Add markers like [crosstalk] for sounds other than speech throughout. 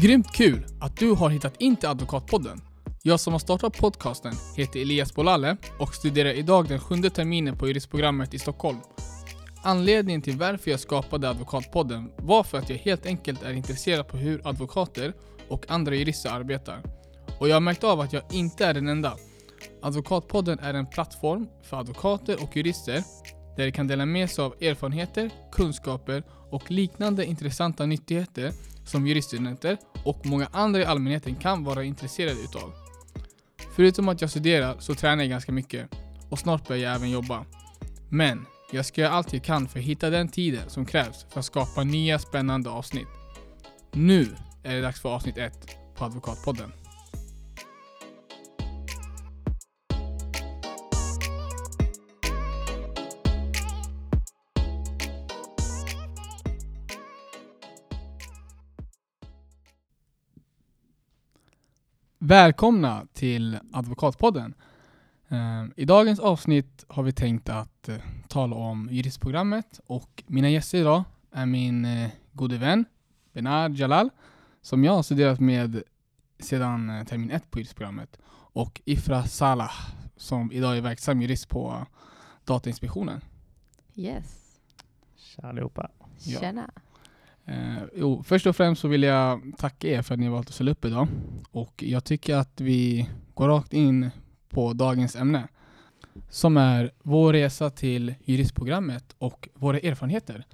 Grymt kul att du har hittat in till Advokatpodden. Jag som har startat podcasten heter Elias Bolale och studerar idag den sjunde terminen på juristprogrammet i Stockholm. Anledningen till varför jag skapade Advokatpodden var för att jag helt enkelt är intresserad på hur advokater och andra jurister arbetar. Och jag har märkt av att jag inte är den enda. Advokatpodden är en plattform för advokater och jurister där de kan dela med sig av erfarenheter, kunskaper och liknande intressanta nyttigheter som juriststudenter och många andra i allmänheten kan vara intresserade utav. Förutom att jag studerar så tränar jag ganska mycket och snart börjar jag även jobba. Men jag ska göra allt jag kan för att hitta den tiden som krävs för att skapa nya spännande avsnitt. Nu är det dags för avsnitt 1 på Advokatpodden. Välkomna till Advokatpodden. Eh, I dagens avsnitt har vi tänkt att eh, tala om juristprogrammet och mina gäster idag är min eh, gode vän Benar Jalal som jag har studerat med sedan termin ett på juristprogrammet och Ifra Salah som idag är verksam jurist på Datainspektionen. Yes. Tja allihopa. Ja. Tjena. Eh, jo, först och främst så vill jag tacka er för att ni har valt att ställa upp idag. Och jag tycker att vi går rakt in på dagens ämne. Som är vår resa till juristprogrammet och våra erfarenheter.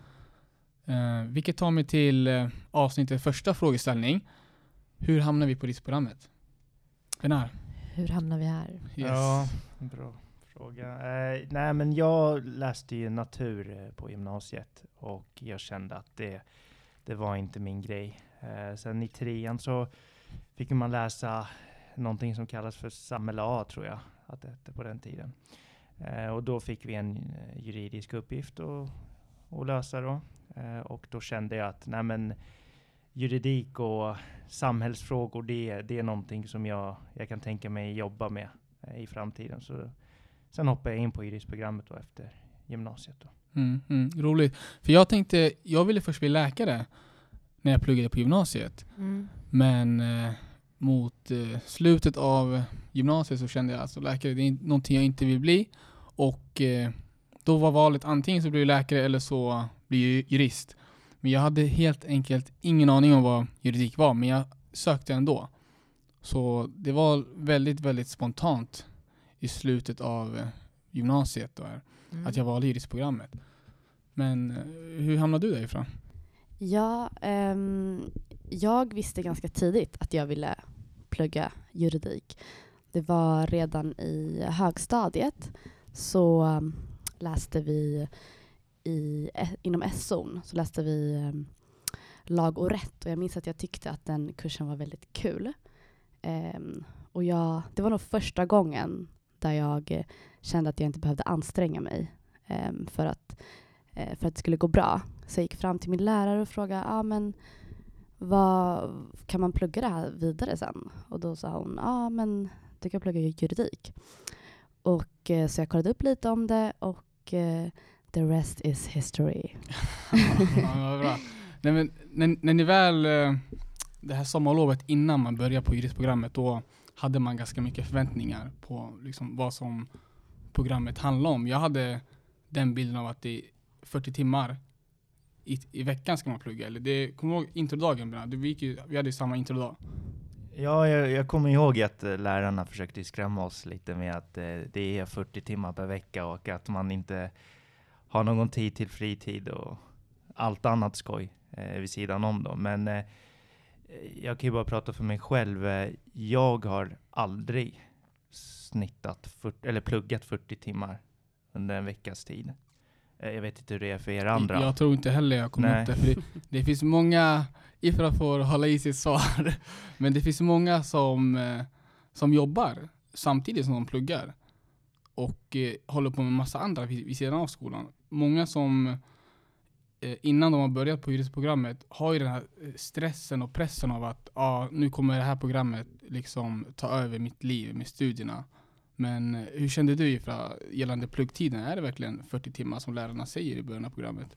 Eh, vilket tar mig till eh, avsnittets första frågeställning. Hur hamnar vi på juristprogrammet? Benar? Hur hamnar vi här? Yes. Ja, bra fråga. Eh, nej, men jag läste ju natur eh, på gymnasiet och jag kände att det, det var inte min grej. Eh, sen i trean så fick man läsa någonting som kallas för Samhälle A, tror jag att det hette på den tiden. Eh, och då fick vi en eh, juridisk uppgift att, att lösa då. Eh, och då kände jag att nej, men, juridik och samhällsfrågor, det, det är någonting som jag, jag kan tänka mig jobba med eh, i framtiden. Så sen hoppade jag in på juristprogrammet då efter gymnasiet. Då. Mm, mm, roligt. För jag tänkte, jag ville först bli läkare när jag pluggade på gymnasiet. Mm. Men eh, mot eh, slutet av gymnasiet så kände jag alltså läkare, det är någonting jag inte vill bli. Och eh, då var valet antingen så blir du läkare eller så blir jag jurist. Men jag hade helt enkelt ingen aning om vad juridik var, men jag sökte ändå. Så det var väldigt, väldigt spontant i slutet av eh, gymnasiet då, Mm. att jag valde juristprogrammet. Men eh, hur hamnade du därifrån? Ja, ehm, jag visste ganska tidigt att jag ville plugga juridik. Det var redan i högstadiet så um, läste vi i, e- inom SO'n så läste vi um, lag och rätt och jag minns att jag tyckte att den kursen var väldigt kul. Ehm, och jag, det var nog första gången där jag eh, kände att jag inte behövde anstränga mig ehm, för, att, eh, för att det skulle gå bra. Så jag gick fram till min lärare och frågade ah, men vad, kan man plugga det här vidare sen? Och då sa hon ja ah, men du kan plugga juridik. Och, eh, så jag kollade upp lite om det och the rest is history. [laughs] ja, vad bra. Nej, men, när, när ni väl, det här sommarlovet innan man börjar på juristprogrammet, då hade man ganska mycket förväntningar på liksom, vad som programmet handlade om. Jag hade den bilden av att det är 40 timmar i, i veckan ska man plugga. Eller det, kommer du ihåg introdagen? Du, vi, gick ju, vi hade ju samma introdag. Ja, jag, jag kommer ihåg att eh, lärarna försökte skrämma oss lite med att eh, det är 40 timmar per vecka och att man inte har någon tid till fritid och allt annat skoj eh, vid sidan om då. Men eh, jag kan ju bara prata för mig själv. Eh, Jag har aldrig snittat 40, eller pluggat 40 timmar under en veckas tid. Eh, Jag vet inte hur det är för er andra. Jag tror inte heller jag kommer Nej. upp där. För det, det finns många, Ifra får hålla i sitt svar, [laughs] men det finns många som, eh, som jobbar samtidigt som de pluggar. Och eh, håller på med massa andra vid, vid sidan av skolan. Många som Eh, innan de har börjat på juristprogrammet har ju den här eh, stressen och pressen av att ah, nu kommer det här programmet liksom ta över mitt liv med studierna. Men eh, hur kände du Ifra gällande pluggtiden? Är det verkligen 40 timmar som lärarna säger i början av programmet?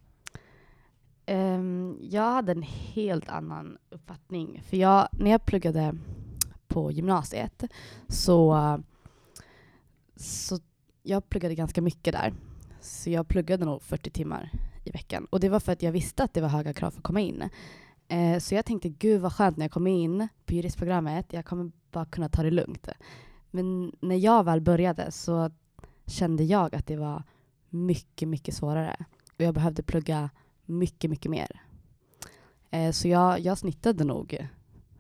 Um, jag hade en helt annan uppfattning. För jag, när jag pluggade på gymnasiet så, så jag pluggade ganska mycket där. Så jag pluggade nog 40 timmar i veckan. Och det var för att jag visste att det var höga krav för att komma in. Eh, så jag tänkte, gud vad skönt när jag kom in på juristprogrammet, jag kommer bara kunna ta det lugnt. Men när jag väl började så kände jag att det var mycket, mycket svårare. Och jag behövde plugga mycket, mycket mer. Eh, så jag, jag snittade nog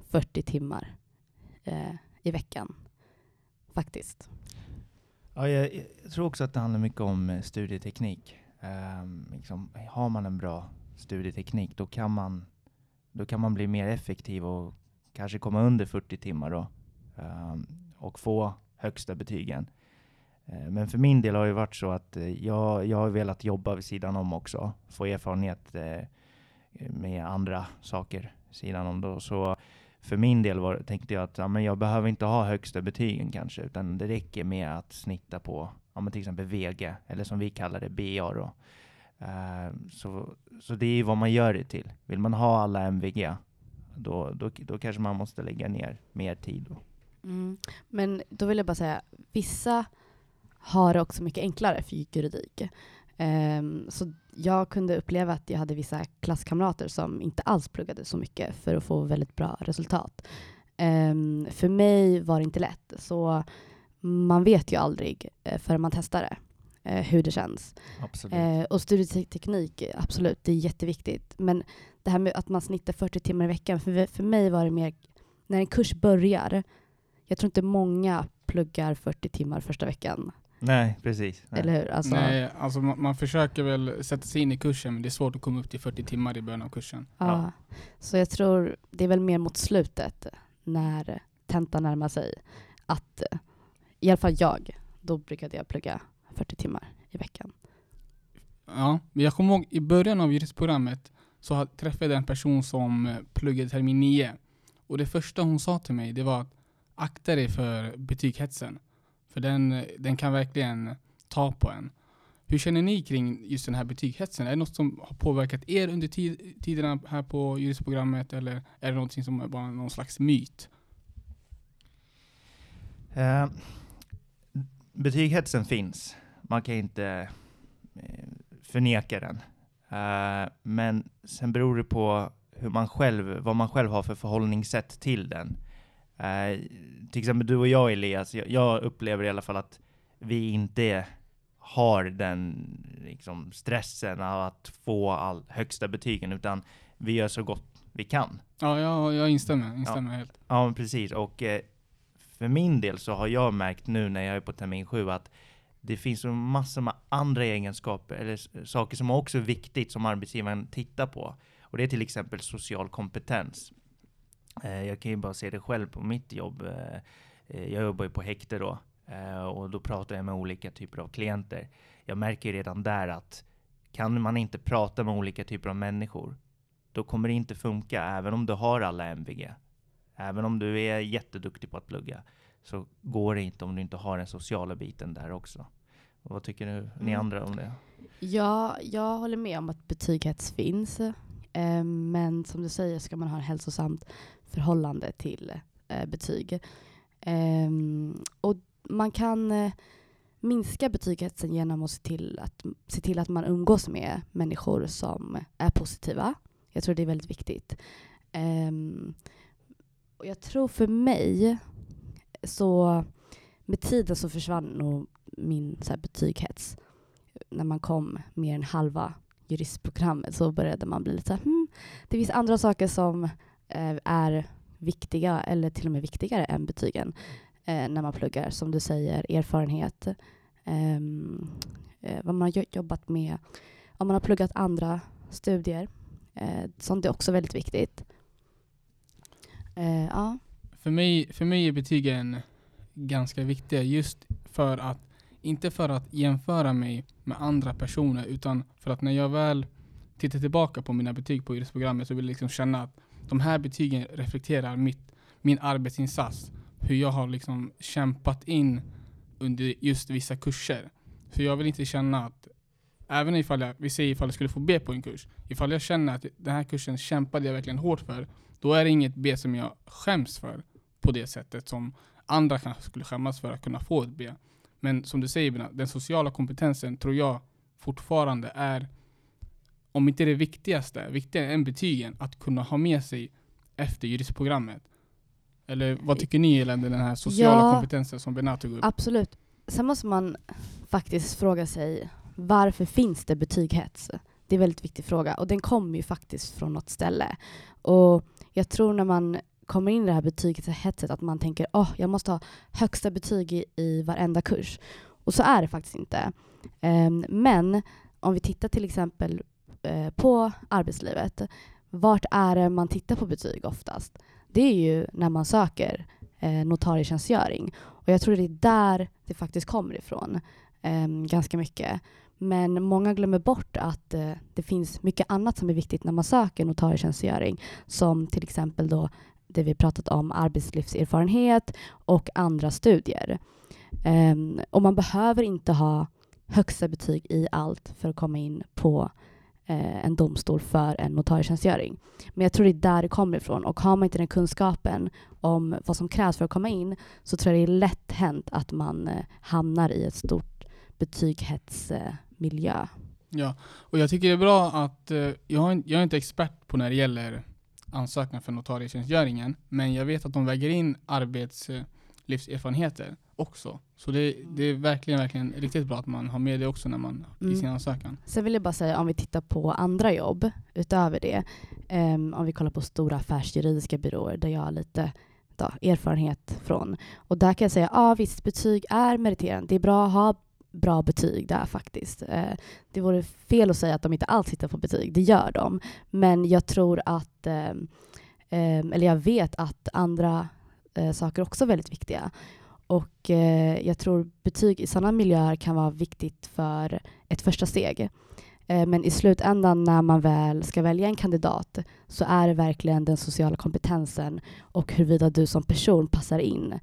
40 timmar eh, i veckan, faktiskt. Ja, jag, jag tror också att det handlar mycket om eh, studieteknik. Um, liksom, har man en bra studieteknik, då kan man, då kan man bli mer effektiv och kanske komma under 40 timmar då, um, och få högsta betygen. Uh, men för min del har det varit så att uh, jag, jag har velat jobba vid sidan om också, få erfarenhet uh, med andra saker sidan om. Då. Så för min del var, tänkte jag att ja, men jag behöver inte ha högsta betygen kanske, utan det räcker med att snitta på ja, men till exempel VG, eller som vi kallar det, BA. Då. Uh, så, så det är vad man gör det till. Vill man ha alla MVG, då, då, då kanske man måste lägga ner mer tid. Då. Mm. Men då vill jag bara säga, vissa har det också mycket enklare för juridik. Um, så jag kunde uppleva att jag hade vissa klasskamrater som inte alls pluggade så mycket för att få väldigt bra resultat. Um, för mig var det inte lätt, så man vet ju aldrig uh, förrän man testar det, uh, hur det känns. Absolut. Uh, och studieteknik, absolut, det är jätteviktigt. Men det här med att man snittar 40 timmar i veckan, för, för mig var det mer när en kurs börjar, jag tror inte många pluggar 40 timmar första veckan. Nej, precis. Nej. Eller hur? Alltså, Nej, alltså man, man, försöker väl sätta sig in i kursen, men det är svårt att komma upp till 40 timmar i början av kursen. Ja. ja. Så jag tror det är väl mer mot slutet, när tentan närmar sig, att i alla fall jag, då brukade jag plugga 40 timmar i veckan. Ja, men jag kommer ihåg i början av juristprogrammet så träffade jag en person som eh, pluggade termin 9. Och det första hon sa till mig, det var att akta dig för betyghetsen. För den, den kan verkligen ta på en. Hur känner ni kring just den här betygshetsen? Är det något som har påverkat er under tid, tiderna här på juristprogrammet eller är det någonting som är bara någon slags myt? Uh, betygshetsen finns. Man kan inte uh, förneka den. Uh, men sen beror det på hur man själv, vad man själv har för förhållningssätt till den. Uh, till exempel du och jag Elias, jag, upplever i alla fall att vi inte har den liksom, stressen av att få all högsta betygen, utan vi gör så gott vi kan. Ja, jag, jag instämmer, instämmer ja. helt. Ja, precis. Och eh, för min del så har jag märkt nu när jag är på termin sju att det finns en massor med andra egenskaper, eller saker som också är viktigt som arbetsgivaren tittar på. Och det är till exempel social kompetens. Eh, jag kan ju bara se det själv på mitt jobb. Eh, eh, jag jobbar ju på häkte då och då pratar jag med olika typer av klienter. Jag märker redan där att kan man inte prata med olika typer av människor, då kommer det inte funka även om du har alla MVG. Även om du är jätteduktig på att plugga så går det inte om du inte har den sociala biten där också. Och vad tycker nu, ni Mm. andra om det? Ja, jag håller med om att betygshets finns. Eh, men som du säger ska man ha ett hälsosamt förhållande till eh, betyg. Eh, och man kan eh, minska betygshetsen genom att se till att, se till att man umgås med människor som är positiva. Jag tror det är väldigt viktigt. Ehm, och jag tror för mig så med tiden så försvann nog min så här, betygshets. När man kom mer än halva juristprogrammet så började man bli lite så här, hmm, det finns andra saker som eh, är viktiga eller till och med viktigare än betygen eh, när man pluggar. Som du säger, erfarenhet, ehm, eh, vad man har jobbat med, om man har pluggat andra studier. Eh, sånt är också väldigt viktigt. Eh, ja. För mig, för mig är betygen ganska viktiga just för att, inte för att jämföra mig med andra personer, utan för att när jag väl tittar tillbaka på mina betyg på juristprogrammet så vill jag liksom känna att de här betygen reflekterar mitt, min arbetsinsats. Hur jag har liksom kämpat in under just vissa kurser. Så jag vill inte känna att även ifall jag, vi säger ifall jag skulle få B på en kurs, ifall jag känner att den här kursen kämpade jag verkligen hårt för, då är det inget B som jag skäms för på det sättet som andra kanske skulle skämmas för att kunna få ett B. Men som du säger Bina, den sociala kompetensen tror jag fortfarande är, om inte det viktigaste, viktigare än betygen, att kunna ha med sig efter juristprogrammet. Eller vad tycker ni gällande den här sociala Ja. kompetensen som Bena tog upp? Absolut. Sen måste man faktiskt fråga sig varför finns det betyghets? Det är en väldigt viktig fråga och den kommer ju faktiskt från något ställe. Och jag tror när man kommer in i det här betygshetset att man tänker åh, jag måste ha högsta betyg i, i varenda kurs. Och så är det faktiskt inte. Um, men om vi tittar till exempel uh, på arbetslivet, vart är det man tittar på betyg oftast? Det är ju när man söker uh, notarietjänstgöring. Och jag tror det är där det faktiskt kommer ifrån, um, ganska mycket. Men många glömmer bort att eh, det finns mycket annat som är viktigt när man söker notarietjänstgöring, som till exempel då det vi pratat om, arbetslivserfarenhet och andra studier. Ehm, och man behöver inte ha högsta betyg i allt för att komma in på eh, en domstol för en notarietjänstgöring. Men jag tror det är där det kommer ifrån och har man inte den kunskapen om vad som krävs för att komma in så tror jag det är lätt hänt att man eh, hamnar i ett stort betygshetsmiljö. Ja, och jag tycker det är bra att, eh, jag, jag är inte expert på när det gäller ansökan för notarietjänstgöringen, men jag vet att de väger in arbetslivserfarenheter också. Så det, det är verkligen, verkligen riktigt bra att man har med det också när man, i Mm. sin ansökan. Sen vill jag bara säga om vi tittar på andra jobb utöver det. ehm, om vi kollar på stora affärsjuridiska byråer där jag har lite då, erfarenhet från. Och där kan jag säga, ja visst betyg är meriterande. Det är bra att ha bra betyg där faktiskt. Eh, det vore fel att säga att de inte alls tittar på betyg. Det gör de. Men jag tror att, eh, eh, eller jag vet att andra saker också är väldigt viktiga. Och jag tror betyg i sådana miljöer kan vara viktigt för ett första steg. Men i slutändan när man väl ska välja en kandidat så är det verkligen den sociala kompetensen och huruvida du som person passar in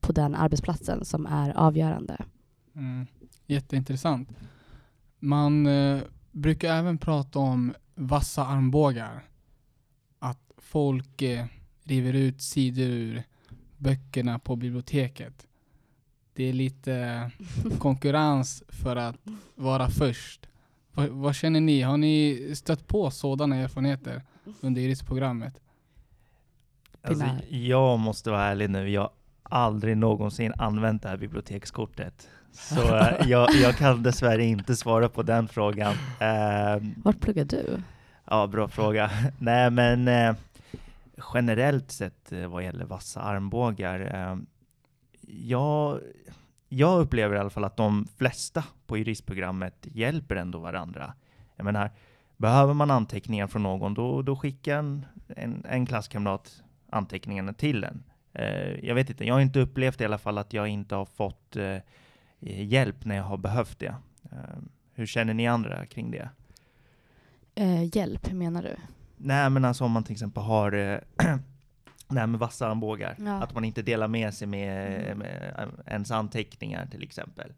på den arbetsplatsen som är avgörande. Mm. Jätteintressant. Man eh, brukar även prata om vassa armbågar. Att folk eh, river ut sidor ur böckerna på biblioteket. Det är lite [laughs] konkurrens för att vara först. Vad, vad känner ni? Har ni stött på sådana erfarenheter under juristprogrammet? Alltså, jag måste vara ärlig nu, jag har aldrig någonsin använt det här bibliotekskortet. Så eh, jag, jag kan dessvärre inte svara på den frågan. Ehm, Vart pluggar du? Ja, bra fråga. [laughs] Nej, men eh, generellt sett eh, vad gäller vassa armbågar. Eh, jag, jag upplever i alla fall att de flesta på juristprogrammet hjälper ändå varandra. Jag menar, behöver man anteckningar från någon, då, då skickar en, en, en klasskamrat anteckningarna till en. Eh, jag vet inte, jag har inte upplevt i alla fall att jag inte har fått eh, hjälp när jag har behövt det. Eh, hur känner ni andra kring det? Eh, hjälp, hur menar du? Nej men alltså om man till exempel har eh, [clears throat] det här med vassa armbågar. Ja. Att man inte delar med sig med, Mm. med eh, ens anteckningar till exempel.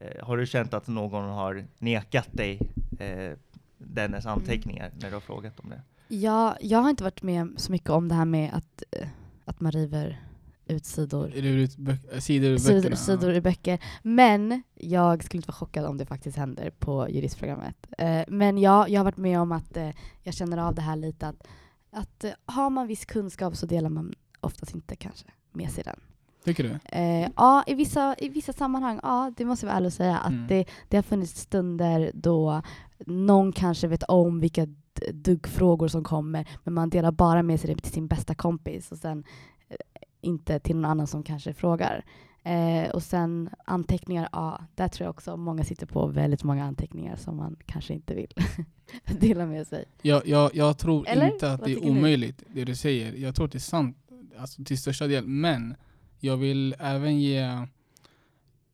Eh, har du känt att någon har nekat dig eh, dennes anteckningar när du har frågat om det? Ja, jag har inte varit med så mycket om det här med att, eh, att man river ut sidor ut sidor ur sidor, böckerna? sidor i böcker. Men jag skulle inte vara chockad om det faktiskt händer på juristprogrammet. Eh, men ja, jag har varit med om att eh, jag känner av det här lite att, att eh, har man viss kunskap så delar man oftast inte kanske med sig den. Tycker du? Ja, i vissa, i vissa sammanhang, ja, det måste jag vara ärlig och säga, att Mm. det, det har funnits stunder då någon kanske vet om vilka duggfrågor som kommer, men man delar bara med sig det till sin bästa kompis och sen inte till någon annan som kanske frågar. Eh, och sen anteckningar, ja, där tror jag också många sitter på väldigt många anteckningar som man kanske inte vill [laughs] dela med sig. Jag, jag, jag tror Eller? inte att Vad det är omöjligt, det du säger. Jag tror att det är sant, alltså till största del. Men jag vill även ge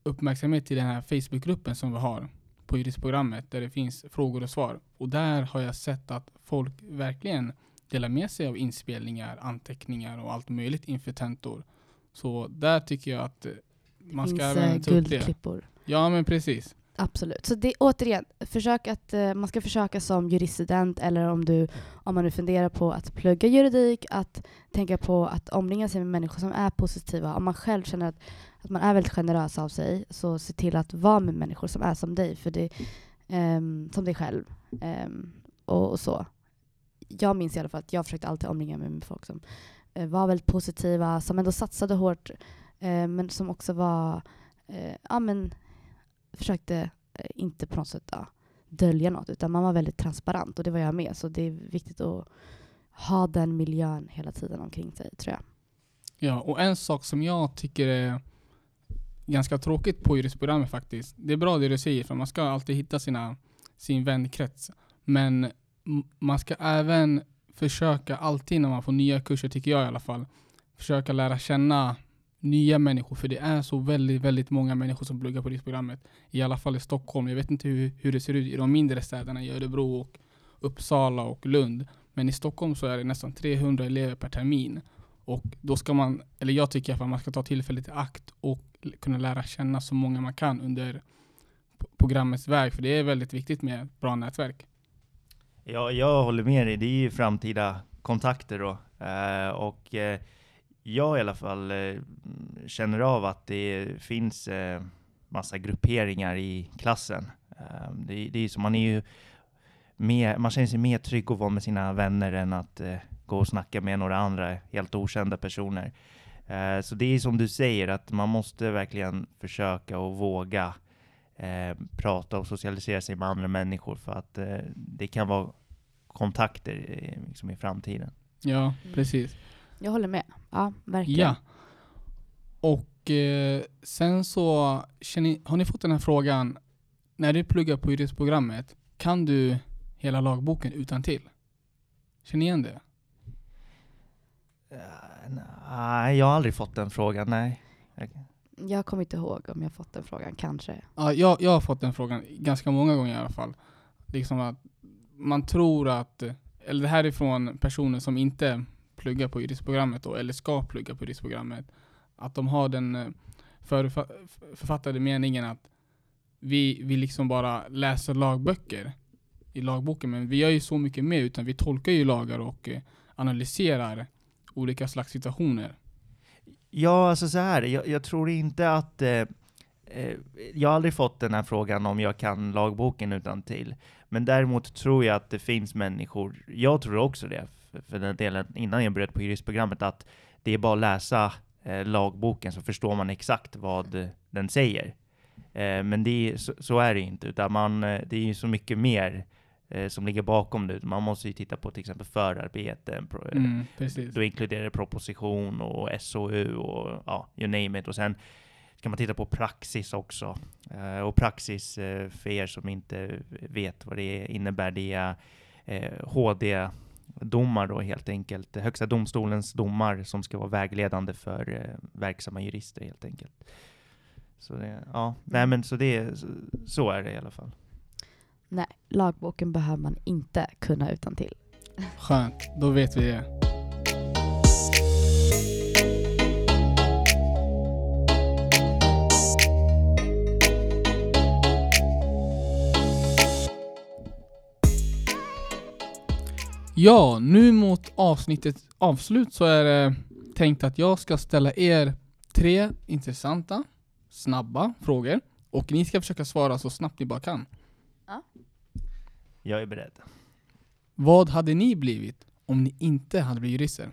uppmärksamhet till den här Facebookgruppen som vi har på juristprogrammet, där det finns frågor och svar. Och där har jag sett att folk verkligen delar med sig av inspelningar, anteckningar och allt möjligt inför tentor. Så där tycker jag att eh, man ska även eh, ta upp det. Ja, men precis. Absolut. Så det, återigen, försök att, eh, man ska försöka som juriststudent eller om, du, om man nu funderar på att plugga juridik, att tänka på att omringa sig med människor som är positiva. Om man själv känner att, att man är väldigt generös av sig, så se till att vara med människor som är som dig, för det, ehm, som dig själv. Ehm, och, och så. Jag minns i alla fall att jag försökte alltid omringa mig med folk som eh, var väldigt positiva, som ändå satsade hårt, eh, men som också var eh, ja, men, försökte eh, inte på något sätt ja, dölja något, utan man var väldigt transparent och det var jag med. Så det är viktigt att ha den miljön hela tiden omkring sig, tror jag. Ja, och en sak som jag tycker är ganska tråkigt på juristprogrammet faktiskt. Det är bra det du säger, för man ska alltid hitta sina, sin vänkrets. Men man ska även försöka alltid när man får nya kurser, tycker jag i alla fall, försöka lära känna nya människor. För det är så väldigt, väldigt många människor som pluggar på juristprogrammet. I alla fall i Stockholm. Jag vet inte hur, hur det ser ut i de mindre städerna, i Örebro, och Uppsala och Lund. Men i Stockholm så är det nästan 300 elever per termin. Och då ska man, eller jag tycker i alla fall, man ska ta tillfället i akt och kunna lära känna så många man kan under programmets väg. För det är väldigt viktigt med ett bra nätverk. Ja, jag håller med dig. Det är ju framtida kontakter då. Eh, och eh, jag i alla fall eh, känner av att det finns eh, massa grupperingar i klassen. Eh, det, det är så, man är ju mer, man känner sig mer trygg att vara med sina vänner än att eh, gå och snacka med några andra helt okända personer. Eh, så det är som du säger, att man måste verkligen försöka och våga eh, prata och socialisera sig med andra människor för att eh, det kan vara kontakter eh, liksom i framtiden. Ja, Mm. precis. Jag håller med. Ja, verkligen. Ja. Och eh, sen så, ni- har ni fått den här frågan, när du pluggar på juristprogrammet, kan du hela lagboken utan till? Känner ni igen det? Eh, nej, jag har aldrig fått den frågan, nej. Jag kommer inte ihåg om jag fått den frågan, kanske. Ja, jag, jag har fått den frågan ganska många gånger i alla fall. Liksom att man tror att, eller det här är från personer som inte pluggar på juristprogrammet då, eller ska plugga på juristprogrammet, att de har den eh, förfa- författade meningen att vi, vi liksom bara läser lagböcker i lagboken, men vi gör ju så mycket mer, utan vi tolkar ju lagar och eh, analyserar olika slags situationer. Ja, alltså så här, jag, jag tror inte att... Eh, eh, jag har aldrig fått den här frågan om jag kan lagboken utan till. Men däremot tror jag att det finns människor, jag tror också det, för, för den delen innan jag började på juristprogrammet, att det är bara att läsa eh, lagboken så förstår man exakt vad den säger. Eh, men det är, så, så är det inte, utan man, eh, det är ju så mycket mer eh, som ligger bakom det. Man måste ju titta på till exempel förarbeten, eh, Mm, då inkluderar det proposition och SOU och ja, you name it. Och sen ska man titta på praxis också. Eh, och praxis, eh, för er som inte vet vad det innebär, det är eh, HD-domar då helt enkelt. Högsta domstolens domar som ska vara vägledande för eh, verksamma jurister helt enkelt. Så det, ja, nej men så det, så är det i alla fall. Nej, lagboken behöver man inte kunna utan till. Skönt, då vet vi det. Ja, nu mot avsnittets avslut så är det tänkt att jag ska ställa er tre intressanta, snabba frågor och ni ska försöka svara så snabbt ni bara kan. Jag är beredd. Vad hade ni blivit om ni inte hade blivit jurister?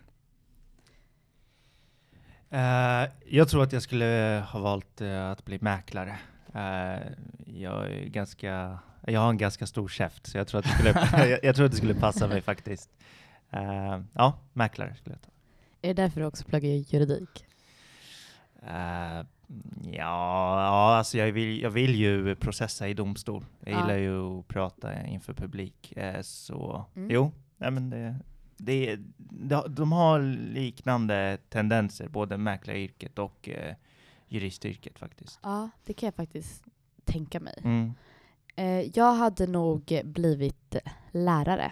Eh, jag tror att jag skulle ha valt eh, att bli mäklare. Eh, jag är ganska, jag har en ganska stor käft, så jag tror att det skulle, [laughs] jag, jag tror att det skulle passa mig faktiskt. Ja, mäklare skulle jag ta. Är det därför du också pluggar juridik? Eh, ja, ja, alltså jag vill, jag vill ju processa i domstol. Jag Ja. gillar ju att prata inför publik. Eh, så Mm. jo, nej men det, det, de, de har liknande tendenser, både mäklaryrket och eh, juristyrket faktiskt. Ja, det kan jag faktiskt tänka mig. Mm. Jag hade nog blivit lärare.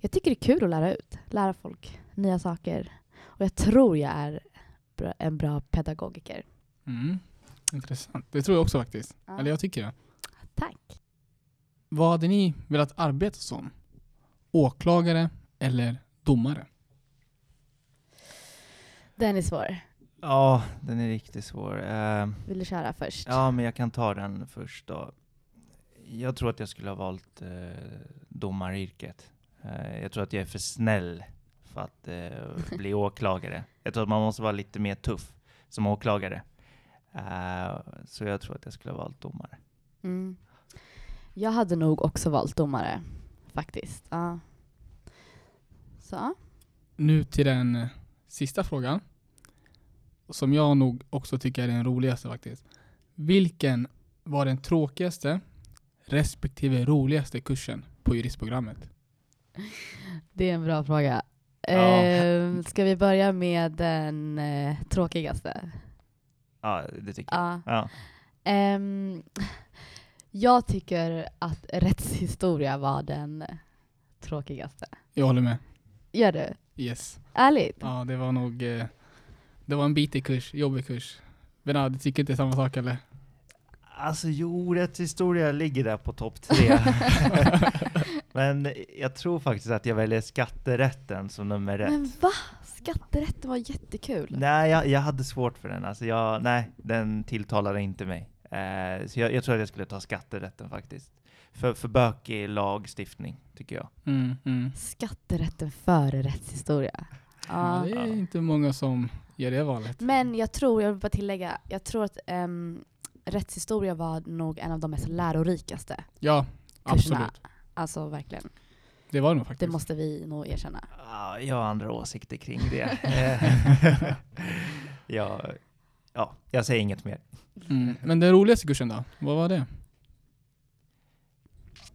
Jag tycker det är kul att lära ut, lära folk nya saker. Och jag tror jag är bra- en bra pedagogiker. Mm. Intressant. Det tror jag också faktiskt. Ja. Eller jag tycker det. Tack. Vad hade ni velat arbeta som? Åklagare eller domare? Den är svår. Ja, den är riktigt svår. Eh, Vill du köra först? ja, men jag kan ta den först då. Jag tror att jag skulle ha valt eh, domaryrket. Eh, jag tror att jag är för snäll för att eh, bli åklagare. Jag tror att man måste vara lite mer tuff som åklagare. Eh, så jag tror att jag skulle ha valt domare. Mm. Jag hade nog också valt domare, faktiskt. Ja. Så. Nu till den eh, sista frågan. Som jag nog också tycker är den roligaste faktiskt. Vilken var den tråkigaste respektive roligaste kursen på juristprogrammet? det är en bra fråga. Ja. Eh, ska vi börja med den eh, tråkigaste? Ja, det tycker jag. Ja. Ja. Ehm, jag tycker att rättshistoria var den tråkigaste. Jag håller med. Gör du? Yes. Ärligt? Ja, det var nog... Eh, det var en bitig kurs, jobbig kurs. Benad, du tycker inte samma sak eller? Alltså jo, rättshistoria ligger där på topp tre. [laughs] Men jag tror faktiskt att jag väljer skatterätten som nummer ett. Men va? Skatterätten var jättekul. Nej, jag, jag hade svårt för den. Alltså jag, nej, den tilltalade inte mig. Eh, så jag, jag tror att jag skulle ta skatterätten faktiskt. För, för bökig lagstiftning, tycker jag. Mm, mm. Skatterätten före rättshistoria. Ja, det är inte många som gör det valet. Men jag tror, jag vill bara tillägga, jag tror att ehm, rättshistoria var nog en av de mest lärorikaste Ja, kurserna. absolut. Alltså verkligen. Det var det nog Det faktiskt. måste vi nog erkänna. Ja, jag har andra åsikter kring det. [laughs] Ja, ja, jag säger inget mer. Mm. Men den roligaste kursen då? Vad var det?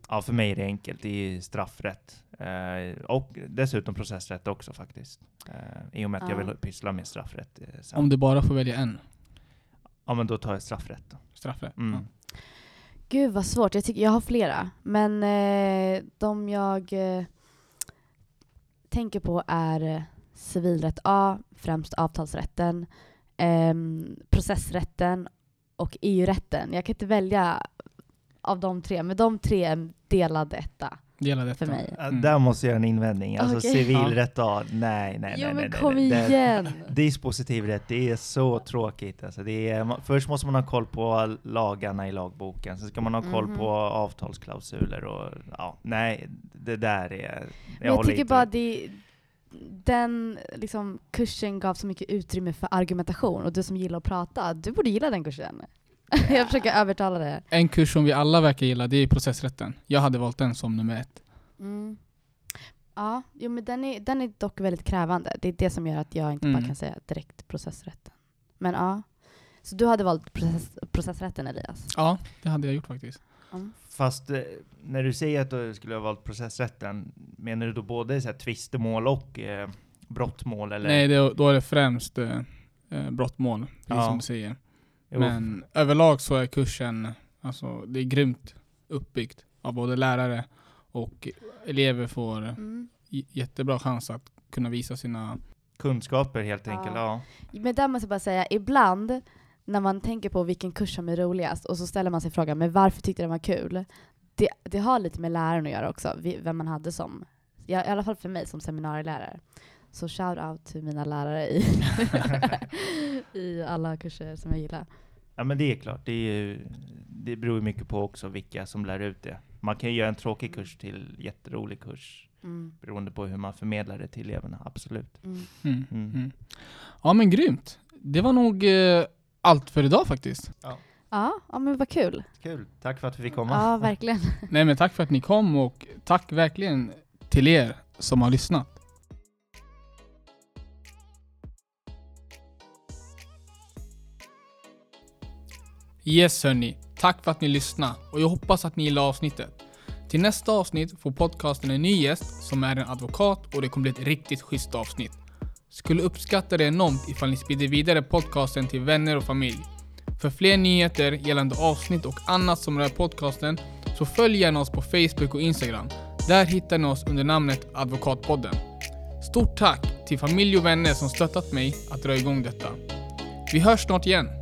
Ja, för mig är det enkelt. Det är straffrätt. Eh, och dessutom processrätt också faktiskt. Eh, I och med att jag Ja. vill pyssla med straffrätt. Eh, sen. Om du bara får välja en Ja, men då tar jag straffrätt då. straffrätt? Mm. Ja. Gud vad svårt. Jag, tycker, jag har flera. Men eh, de jag eh, tänker på är eh, civilrätt A, främst avtalsrätten, ehm, processrätten och EU-rätten. Jag kan inte välja av de tre, men de tre är delad etta. Gälla detta. För mig. Mm. Där måste jag göra en invändning. Alltså Okej. civilrätt, ja. nej, nej, jo nej, nej, men nej, kom nej. Det- igen! Dispositiv rätt, det är så tråkigt. Alltså det är, först måste man ha koll på lagarna i lagboken, sen ska man ha koll Mhm. på avtalsklausuler och ja, nej, det där är... Jag, Men jag tycker inte bara det, den liksom, kursen gav så mycket utrymme för argumentation och du som gillar att prata, du borde gilla den kursen. [laughs] jag försöker övertala det. En kurs som vi alla verkar gilla, det är processrätten. Jag hade valt den som nummer ett. Mm. Ja, jo, men den är, den är dock väldigt krävande. Det är det som gör att jag inte bara Mm. kan säga direkt processrätten. Men ja. Så du hade valt process, processrätten Elias? Ja, det hade jag gjort faktiskt. Mm. Fast eh, när du säger att du skulle ha valt processrätten, menar du då både så här, tvistemål och eh, brottmål? Eller? Nej, det, då är det främst eh, eh, brottmål, precis Ja. som du säger. Men överlag så är kursen, alltså det är grymt uppbyggt av både lärare och elever får Mm. jättebra chans att kunna visa sina... kunskaper helt enkelt, Ja. ja. Men där måste jag bara säga, ibland när man tänker på vilken kurs som är roligast och så ställer man sig frågan, men varför tyckte den var kul? Det, det har lite med läraren att göra också, vem man hade som, ja, i alla fall för mig som seminarielärare. Så shout out till mina lärare i, [laughs] i alla kurser som jag gillar. Ja men det är klart, det, är ju, det beror ju mycket på också vilka som lär ut det. Man kan ju göra en tråkig kurs till jätterolig kurs, Mm. beroende på hur man förmedlar det till eleverna, absolut. Mm. Mm. Mm. Mm. Ja men grymt. Det var nog eh, allt för idag faktiskt. Ja, ja, men vad kul. Kul, tack för att vi fick komma. Ja, verkligen. Nej men tack för att ni kom och tack verkligen till er som har lyssnat. Yes hörni, tack för att ni lyssnade och jag hoppas att ni gillar avsnittet. Till nästa avsnitt får podcasten en ny gäst som är en advokat och det kommer bli ett riktigt schysst avsnitt. Skulle uppskatta det enormt ifall ni sprider vidare podcasten till vänner och familj. För fler nyheter gällande avsnitt och annat som rör podcasten så följ gärna oss på Facebook och Instagram. Där hittar ni oss under namnet Advokatpodden. Stort tack till familj och vänner som stöttat mig att dra igång detta. Vi hörs snart igen.